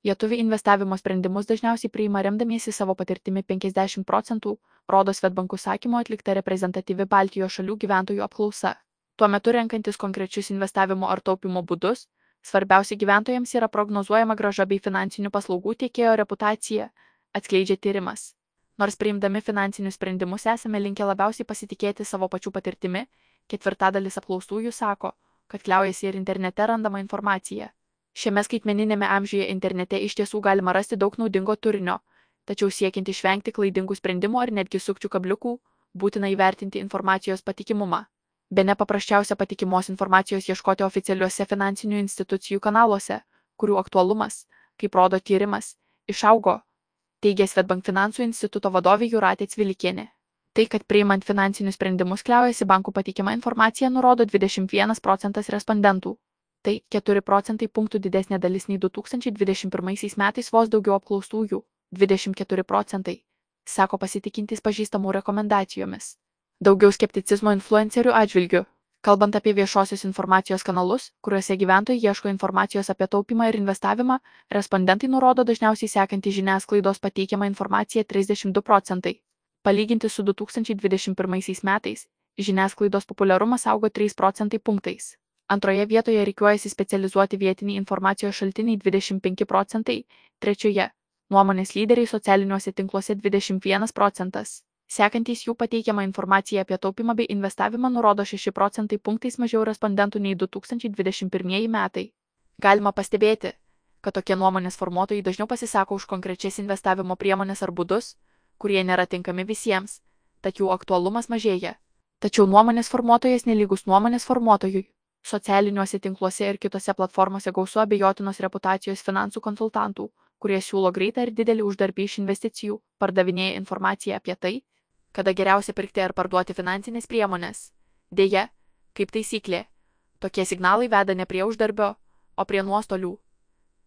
Lietuviai investavimo sprendimus dažniausiai priima remdamiesi savo patirtimi 50 procentų, rodo Svetbankų sakymo atlikta reprezentatyvi Baltijos šalių gyventojų apklausa. Tuo metu renkantis konkrečius investavimo ar taupimo būdus, svarbiausia gyventojams yra prognozuojama graža bei finansinių paslaugų tiekėjo reputacija, atskleidžia tyrimas. Nors priimdami finansinius sprendimus esame linkę labiausiai pasitikėti savo pačių patirtimi, ketvirtadalis apklaustųjų sako, kad kliaujasi ir internete randama informacija. Šiame skaitmeninėme amžiuje internete iš tiesų galima rasti daug naudingo turinio, tačiau siekiant išvengti klaidingų sprendimų ar netgi sukčių kabliukų, būtina įvertinti informacijos patikimumą. Be ne paprasčiausia patikimos informacijos ieškoti oficialiuose finansinių institucijų kanaluose, kurių aktualumas, kaip rodo tyrimas, išaugo, teigia Svetbank finansų instituto vadovė Juratė Cvilikienė. Tai, kad priimant finansinius sprendimus kliaujasi bankų patikima informacija, nurodo 21 procentas respondentų. Tai 4 procentai punktų didesnė dalis nei 2021 metais vos daugiau apklaustųjų - 24 procentai, sako pasitikintys pažįstamų rekomendacijomis. Daugiau skepticizmo influencerių atžvilgių. Kalbant apie viešosios informacijos kanalus, kuriuose gyventojai ieško informacijos apie taupimą ir investavimą, respondentai nurodo dažniausiai sekantį žiniasklaidos pateikiamą informaciją 32 procentai. Palyginti su 2021 metais, žiniasklaidos populiarumas augo 3 procentai punktais. Antroje vietoje reikiuojasi specializuoti vietiniai informacijos šaltiniai 25 procentai, trečioje - nuomonės lyderiai socialiniuose tinkluose 21 procentas. Sekantys jų pateikiamą informaciją apie taupimą bei investavimą nurodo 6 procentai punktais mažiau respondentų nei 2021 metai. Galima pastebėti, kad tokie nuomonės formuotojai dažniau pasisako už konkrečias investavimo priemonės ar būdus, kurie nėra tinkami visiems, tad jų aktualumas mažėja. Tačiau nuomonės formuotojas nelygus nuomonės formuotojui. Socialiniuose tinkluose ir kitose platformose gausu abejotinos reputacijos finansų konsultantų, kurie siūlo greitą ir didelį uždarbį iš investicijų, pardavinėja informaciją apie tai, kada geriausia pirkti ar parduoti finansinės priemonės. Deja, kaip taisyklė, tokie signalai veda ne prie uždarbio, o prie nuostolių.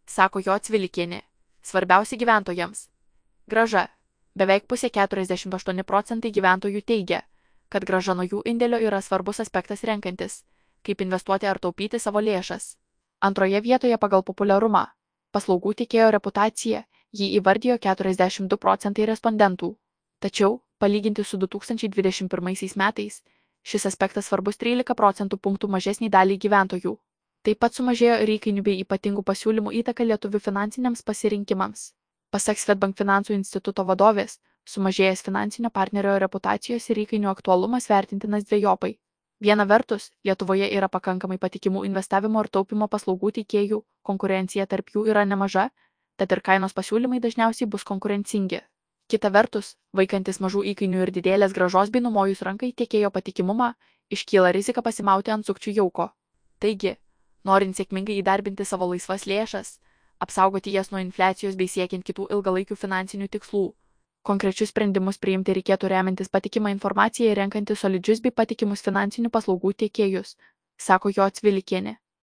Sako jo atsvilikienė. Svarbiausia gyventojams. Graža. Beveik pusė 48 procentai gyventojų teigia, kad graža nuo jų indėlio yra svarbus aspektas renkantis, kaip investuoti ar taupyti savo lėšas. Antroje vietoje pagal populiarumą - paslaugų teikėjo reputacija - jį įvardijo 42 procentai respondentų. Tačiau, palyginti su 2021 metais, šis aspektas svarbus 13 procentų punktų mažesniai daliai gyventojų. Taip pat sumažėjo ir įkainių bei ypatingų pasiūlymų įtaka lietuvių finansiniams pasirinkimams. Pasak Svetbank finansų instituto vadovės, sumažėjęs finansinio partnerio reputacijos ir įkainių aktualumas vertintinas dviejopai. Viena vertus, Lietuvoje yra pakankamai patikimų investavimo ir taupimo paslaugų teikėjų, konkurencija tarp jų yra nemaža, tad ir kainos pasiūlymai dažniausiai bus konkurencingi. Kita vertus, vaikantis mažų įkainių ir didelės gražos bei numojus rankai tiekėjo patikimumą, iškyla rizika pasimauti ant sukčių jauko. Taigi, norint sėkmingai įdarbinti savo laisvas lėšas, apsaugoti jas nuo infliacijos bei siekiant kitų ilgalaikių finansinių tikslų. Konkrečius sprendimus priimti reikėtų remiantis patikimą informaciją ir renkantis solidžius bei patikimus finansinių paslaugų tiekėjus, sako jo atsvilikienė.